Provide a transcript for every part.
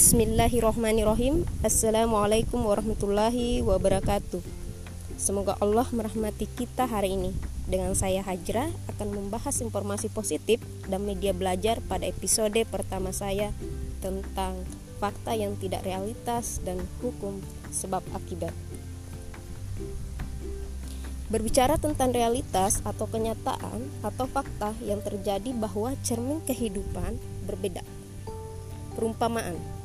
Bismillahirrahmanirrahim. Assalamualaikum warahmatullahi wabarakatuh. Semoga Allah merahmati kita hari ini. Dengan saya Hajra akan membahas informasi positif dan media belajar pada episode pertama saya Tentang fakta yang tidak realitas dan hukum sebab akibat. Berbicara tentang realitas atau kenyataan atau fakta yang terjadi bahwa cermin kehidupan berbeda. Perumpamaan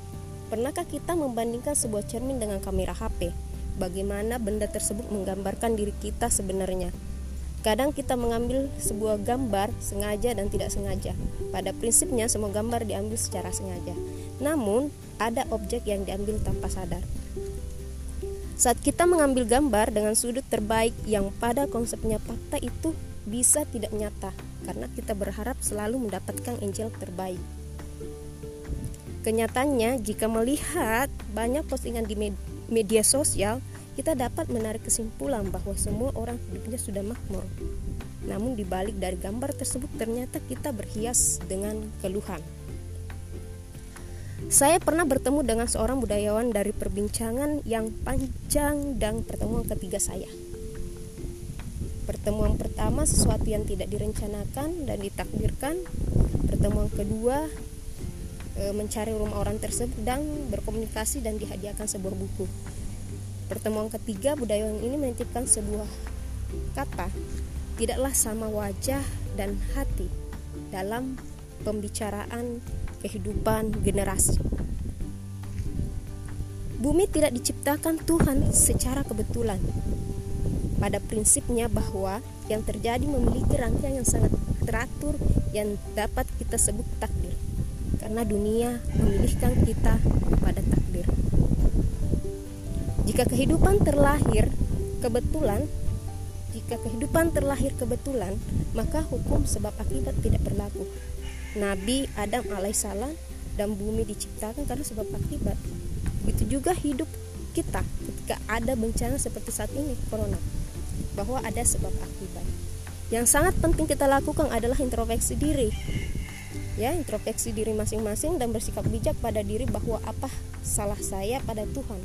Pernahkah kita membandingkan sebuah cermin dengan kamera HP? Bagaimana benda tersebut menggambarkan diri kita sebenarnya? Kadang kita mengambil sebuah gambar sengaja dan tidak sengaja. Pada prinsipnya semua gambar diambil secara sengaja. Namun, ada objek yang diambil tanpa sadar. Saat kita mengambil gambar dengan sudut terbaik yang pada konsepnya fakta itu bisa tidak nyata karena kita berharap selalu mendapatkan angel terbaik. Kenyataannya, jika melihat banyak postingan di media sosial, kita dapat menarik kesimpulan bahwa semua orang hidupnya sudah makmur. Namun dibalik dari gambar tersebut ternyata kita berhias dengan keluhan. Saya pernah bertemu dengan seorang budayawan dari perbincangan yang panjang dan pertemuan ketiga saya. Pertemuan pertama sesuatu yang tidak direncanakan dan ditakdirkan. Pertemuan kedua e, mencari rumah orang tersebut dan berkomunikasi dan dihadiahkan sebuah buku. Pertemuan ketiga budayawan ini menitipkan sebuah kata, tidaklah sama wajah dan hati dalam pembicaraan kehidupan generasi. Bumi tidak diciptakan Tuhan secara kebetulan. Pada prinsipnya bahwa yang terjadi memiliki rangkaian yang sangat teratur yang dapat kita sebut takdir karena dunia memilihkan kita pada takdir. Jika kehidupan terlahir kebetulan, jika kehidupan terlahir kebetulan, maka hukum sebab akibat tidak berlaku. Nabi Adam alaihissalam dan bumi diciptakan karena sebab akibat. Begitu juga hidup kita ketika ada bencana seperti saat ini corona bahwa ada sebab akibat. Yang sangat penting kita lakukan adalah introspeksi diri ya introspeksi diri masing-masing dan bersikap bijak pada diri bahwa apa salah saya pada Tuhan.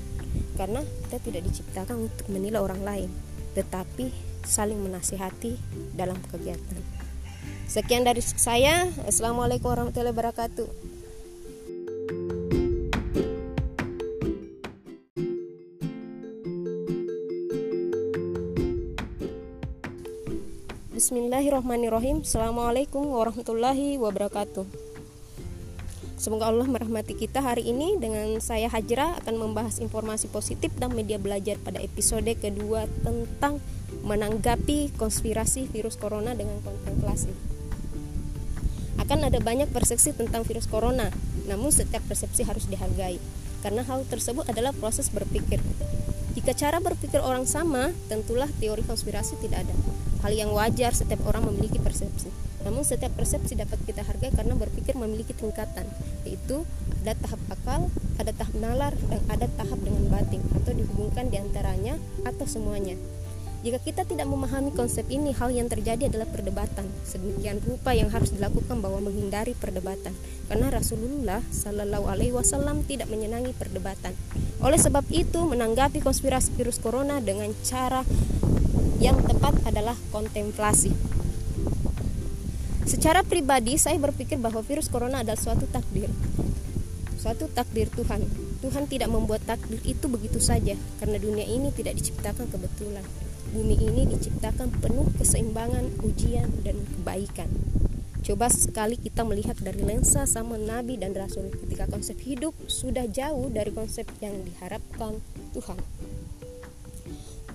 Karena kita tidak diciptakan untuk menilai orang lain tetapi saling menasihati dalam kegiatan. Sekian dari saya. Assalamualaikum warahmatullahi wabarakatuh Bismillahirrahmanirrahim. Assalamualaikum warahmatullahi wabarakatuh. Semoga Allah merahmati kita hari ini. Dengan saya Hajra akan membahas informasi positif dan media belajar pada episode kedua Tentang menanggapi konspirasi virus corona dengan kontemplasi. Akan ada banyak persepsi tentang virus corona Namun setiap persepsi harus dihargai Karena hal tersebut adalah proses berpikir. Jika cara berpikir orang sama, tentulah teori konspirasi tidak ada. Hal yang wajar setiap orang memiliki persepsi. Namun setiap persepsi dapat kita hargai karena berpikir memiliki tingkatan, yaitu ada tahap akal, ada tahap nalar, dan ada tahap dengan batin atau dihubungkan di antaranya atau semuanya. Jika kita tidak memahami konsep ini, hal yang terjadi adalah perdebatan. Sedemikian rupa yang harus dilakukan bahwa menghindari perdebatan, karena Rasulullah Shallallahu Alaihi Wasallam tidak menyenangi perdebatan. Oleh sebab itu, menanggapi konspirasi virus corona dengan cara yang tepat adalah kontemplasi. Secara pribadi, saya berpikir bahwa virus corona adalah suatu takdir, suatu takdir Tuhan. Tuhan tidak membuat takdir itu begitu saja, karena dunia ini tidak diciptakan kebetulan bumi ini diciptakan penuh keseimbangan, ujian, dan kebaikan. Coba sekali kita melihat dari lensa sama Nabi dan Rasul ketika konsep hidup sudah jauh dari konsep yang diharapkan Tuhan.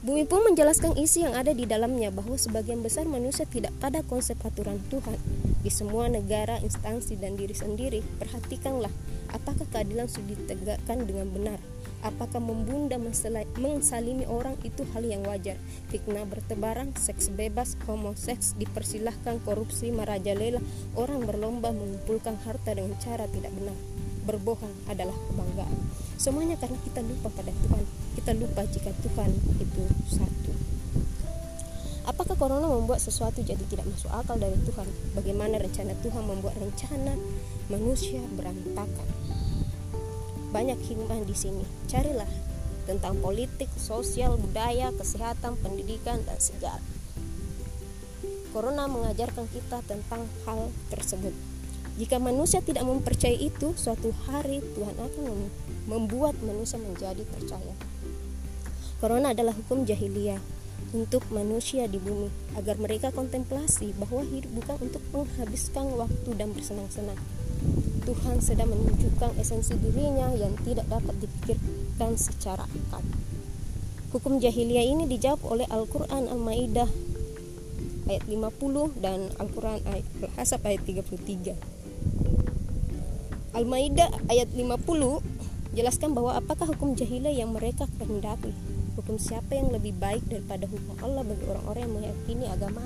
Bumi pun menjelaskan isi yang ada di dalamnya bahwa sebagian besar manusia tidak pada konsep aturan Tuhan. Di semua negara, instansi, dan diri sendiri, perhatikanlah apakah keadilan sudah ditegakkan dengan benar Apakah membunda mensalimi orang itu hal yang wajar? Fitnah bertebaran, seks bebas, homoseks dipersilahkan, korupsi merajalela, orang berlomba mengumpulkan harta dengan cara tidak benar. Berbohong adalah kebanggaan. Semuanya karena kita lupa pada Tuhan. Kita lupa jika Tuhan itu satu. Apakah corona membuat sesuatu jadi tidak masuk akal dari Tuhan? Bagaimana rencana Tuhan membuat rencana manusia berantakan? banyak hikmah di sini. Carilah tentang politik, sosial, budaya, kesehatan, pendidikan, dan sejarah. Corona mengajarkan kita tentang hal tersebut. Jika manusia tidak mempercayai itu, suatu hari Tuhan akan membuat manusia menjadi percaya. Corona adalah hukum jahiliyah untuk manusia di bumi agar mereka kontemplasi bahwa hidup bukan untuk menghabiskan waktu dan bersenang-senang. Tuhan sedang menunjukkan esensi dirinya yang tidak dapat dipikirkan secara akal. Hukum jahiliyah ini dijawab oleh Al-Quran Al-Ma'idah ayat 50 dan Al-Quran ayat Al-Hasab ayat 33. Al-Maidah ayat 50 jelaskan bahwa apakah hukum jahiliyah yang mereka kehendaki. Hukum siapa yang lebih baik daripada hukum Allah bagi orang-orang yang meyakini agama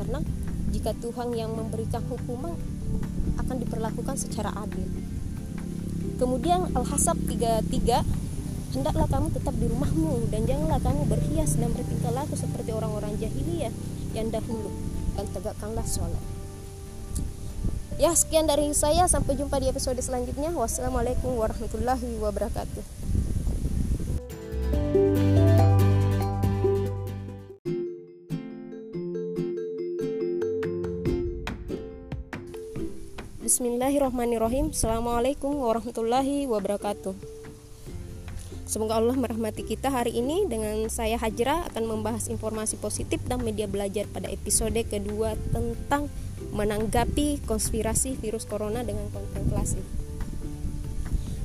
Karena jika Tuhan yang memberikan hukuman akan diperlakukan secara adil. Kemudian Al-Hasab 33 Hendaklah kamu tetap di rumahmu dan janganlah kamu berhias dan bertingkah laku seperti orang-orang jahiliyah yang dahulu dan tegakkanlah sholat. Ya, sekian dari saya. Sampai jumpa di episode selanjutnya. Wassalamualaikum warahmatullahi wabarakatuh. Bismillahirrahmanirrahim. Assalamualaikum warahmatullahi wabarakatuh. Semoga Allah merahmati kita hari ini dengan saya Hajra akan membahas informasi positif dan media belajar pada episode kedua tentang menanggapi konspirasi virus corona dengan kontemplasi.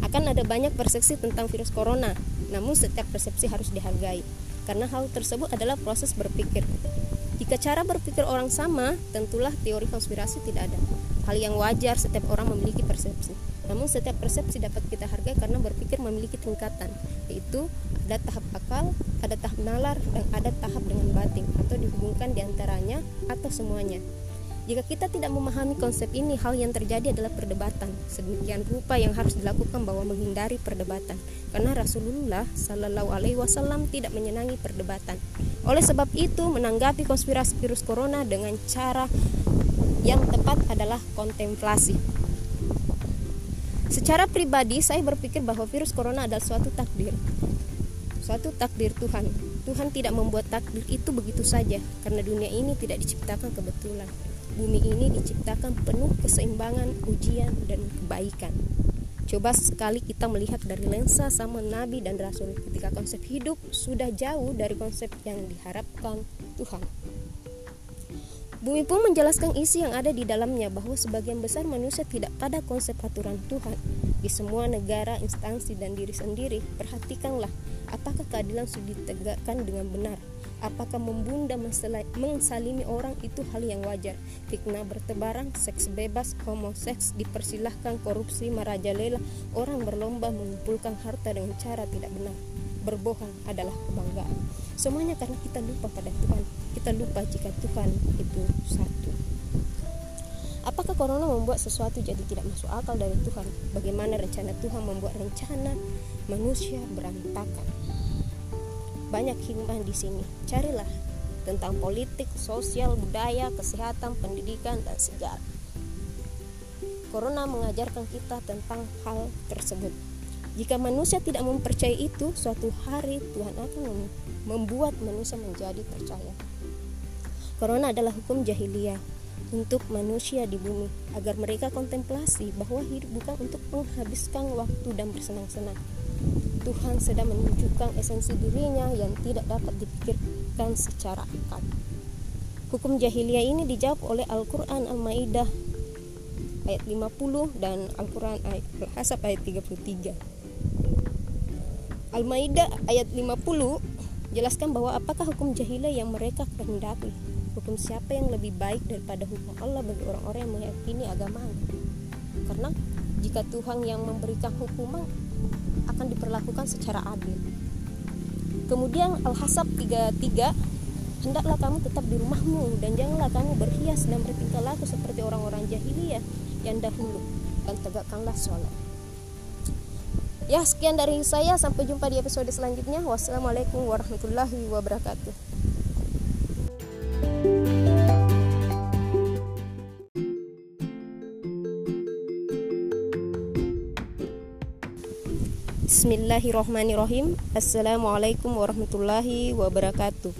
Akan ada banyak persepsi tentang virus corona, namun setiap persepsi harus dihargai, karena hal tersebut adalah proses berpikir. Jika cara berpikir orang sama, tentulah teori konspirasi tidak ada. Hal yang wajar setiap orang memiliki persepsi. Namun setiap persepsi dapat kita hargai karena berpikir memiliki tingkatan, yaitu ada tahap akal, ada tahap nalar, dan ada tahap dengan batin atau dihubungkan di antaranya atau semuanya. Jika kita tidak memahami konsep ini, hal yang terjadi adalah perdebatan. Sedemikian rupa yang harus dilakukan bahwa menghindari perdebatan. Karena Rasulullah Shallallahu Alaihi Wasallam tidak menyenangi perdebatan. Oleh sebab itu, menanggapi konspirasi virus corona dengan cara yang tepat adalah kontemplasi. Secara pribadi, saya berpikir bahwa virus corona adalah suatu takdir. Suatu takdir Tuhan. Tuhan tidak membuat takdir itu begitu saja, karena dunia ini tidak diciptakan kebetulan bumi ini diciptakan penuh keseimbangan, ujian, dan kebaikan. Coba sekali kita melihat dari lensa sama Nabi dan Rasul ketika konsep hidup sudah jauh dari konsep yang diharapkan Tuhan. Bumi pun menjelaskan isi yang ada di dalamnya bahwa sebagian besar manusia tidak pada konsep aturan Tuhan. Di semua negara, instansi, dan diri sendiri, perhatikanlah apakah keadilan sudah ditegakkan dengan benar Apakah membunda mensalimi orang itu hal yang wajar? Fitnah bertebaran, seks bebas, homoseks dipersilahkan, korupsi merajalela, orang berlomba mengumpulkan harta dengan cara tidak benar. Berbohong adalah kebanggaan. Semuanya karena kita lupa pada Tuhan. Kita lupa jika Tuhan itu satu. Apakah corona membuat sesuatu jadi tidak masuk akal dari Tuhan? Bagaimana rencana Tuhan membuat rencana manusia berantakan? Banyak hikmah di sini. Carilah tentang politik, sosial, budaya, kesehatan, pendidikan, dan sejarah. Corona mengajarkan kita tentang hal tersebut. Jika manusia tidak mempercayai itu, suatu hari Tuhan akan membuat manusia menjadi percaya. Corona adalah hukum jahiliyah untuk manusia di bumi agar mereka kontemplasi bahwa hidup bukan untuk menghabiskan waktu dan bersenang-senang, Tuhan sedang menunjukkan esensi dirinya yang tidak dapat dipikirkan secara akal. Hukum jahiliyah ini dijawab oleh Al-Quran Al-Ma'idah ayat 50 dan Al-Quran ayat Al-Hasab ayat 33. Al-Maidah ayat 50 jelaskan bahwa apakah hukum jahiliyah yang mereka kehendaki. Hukum siapa yang lebih baik daripada hukum Allah bagi orang-orang yang meyakini agama Karena jika Tuhan yang memberikan hukuman akan diperlakukan secara adil. Kemudian Al-Hasab 33 Hendaklah kamu tetap di rumahmu dan janganlah kamu berhias dan bertingkah laku seperti orang-orang jahiliyah yang dahulu dan tegakkanlah sholat. Ya, sekian dari saya. Sampai jumpa di episode selanjutnya. Wassalamualaikum warahmatullahi wabarakatuh. Bismillahirrahmanirrahim. Assalamualaikum warahmatullahi wabarakatuh.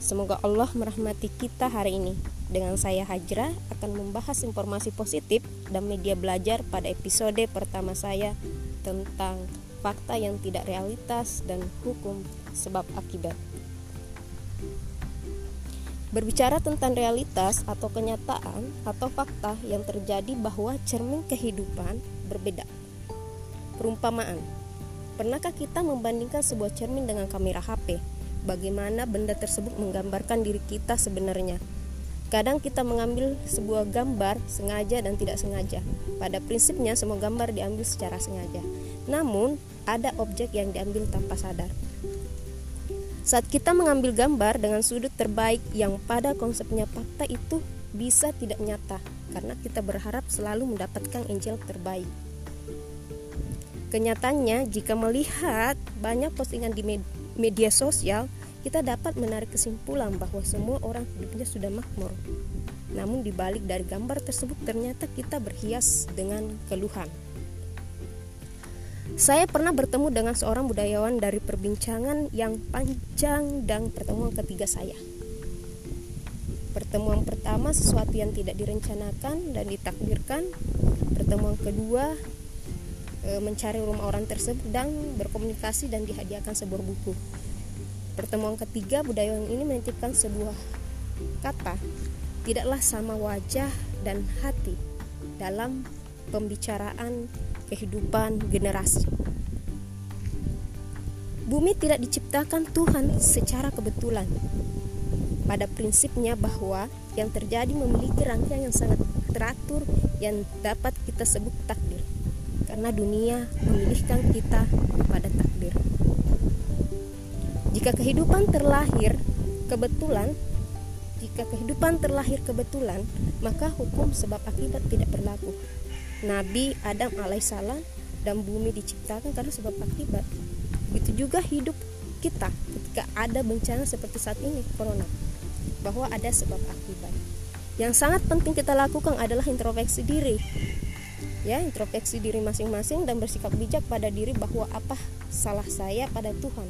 Semoga Allah merahmati kita hari ini. Dengan saya Hajra akan membahas informasi positif dan media belajar pada episode pertama saya Tentang fakta yang tidak realitas dan hukum sebab akibat. Berbicara tentang realitas atau kenyataan atau fakta yang terjadi bahwa cermin kehidupan berbeda. Perumpamaan Pernahkah kita membandingkan sebuah cermin dengan kamera HP? Bagaimana benda tersebut menggambarkan diri kita sebenarnya? Kadang kita mengambil sebuah gambar sengaja dan tidak sengaja. Pada prinsipnya semua gambar diambil secara sengaja. Namun, ada objek yang diambil tanpa sadar. Saat kita mengambil gambar dengan sudut terbaik yang pada konsepnya fakta itu bisa tidak nyata karena kita berharap selalu mendapatkan angel terbaik. Kenyataannya, jika melihat banyak postingan di media sosial, kita dapat menarik kesimpulan bahwa semua orang hidupnya sudah makmur. Namun di balik dari gambar tersebut ternyata kita berhias dengan keluhan. Saya pernah bertemu dengan seorang budayawan dari perbincangan yang panjang dan pertemuan ketiga saya. Pertemuan pertama sesuatu yang tidak direncanakan dan ditakdirkan. Pertemuan kedua e, mencari rumah orang tersebut dan berkomunikasi dan dihadiahkan sebuah buku. Pertemuan ketiga budayawan ini menitipkan sebuah kata, tidaklah sama wajah dan hati dalam pembicaraan kehidupan generasi. Bumi tidak diciptakan Tuhan secara kebetulan. Pada prinsipnya bahwa yang terjadi memiliki rangkaian yang sangat teratur yang dapat kita sebut takdir karena dunia memilihkan kita pada takdir. Jika kehidupan terlahir kebetulan, jika kehidupan terlahir kebetulan, maka hukum sebab akibat tidak berlaku. Nabi Adam alaihissalam dan bumi diciptakan karena sebab akibat. Begitu juga hidup kita ketika ada bencana seperti saat ini corona bahwa ada sebab akibat. Yang sangat penting kita lakukan adalah introspeksi diri ya introspeksi diri masing-masing dan bersikap bijak pada diri bahwa apa salah saya pada Tuhan.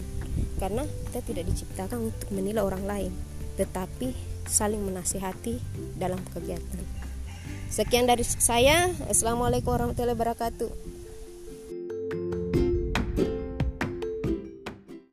Karena kita tidak diciptakan untuk menilai orang lain tetapi saling menasihati dalam kegiatan. Sekian dari saya. Assalamualaikum warahmatullahi wabarakatuh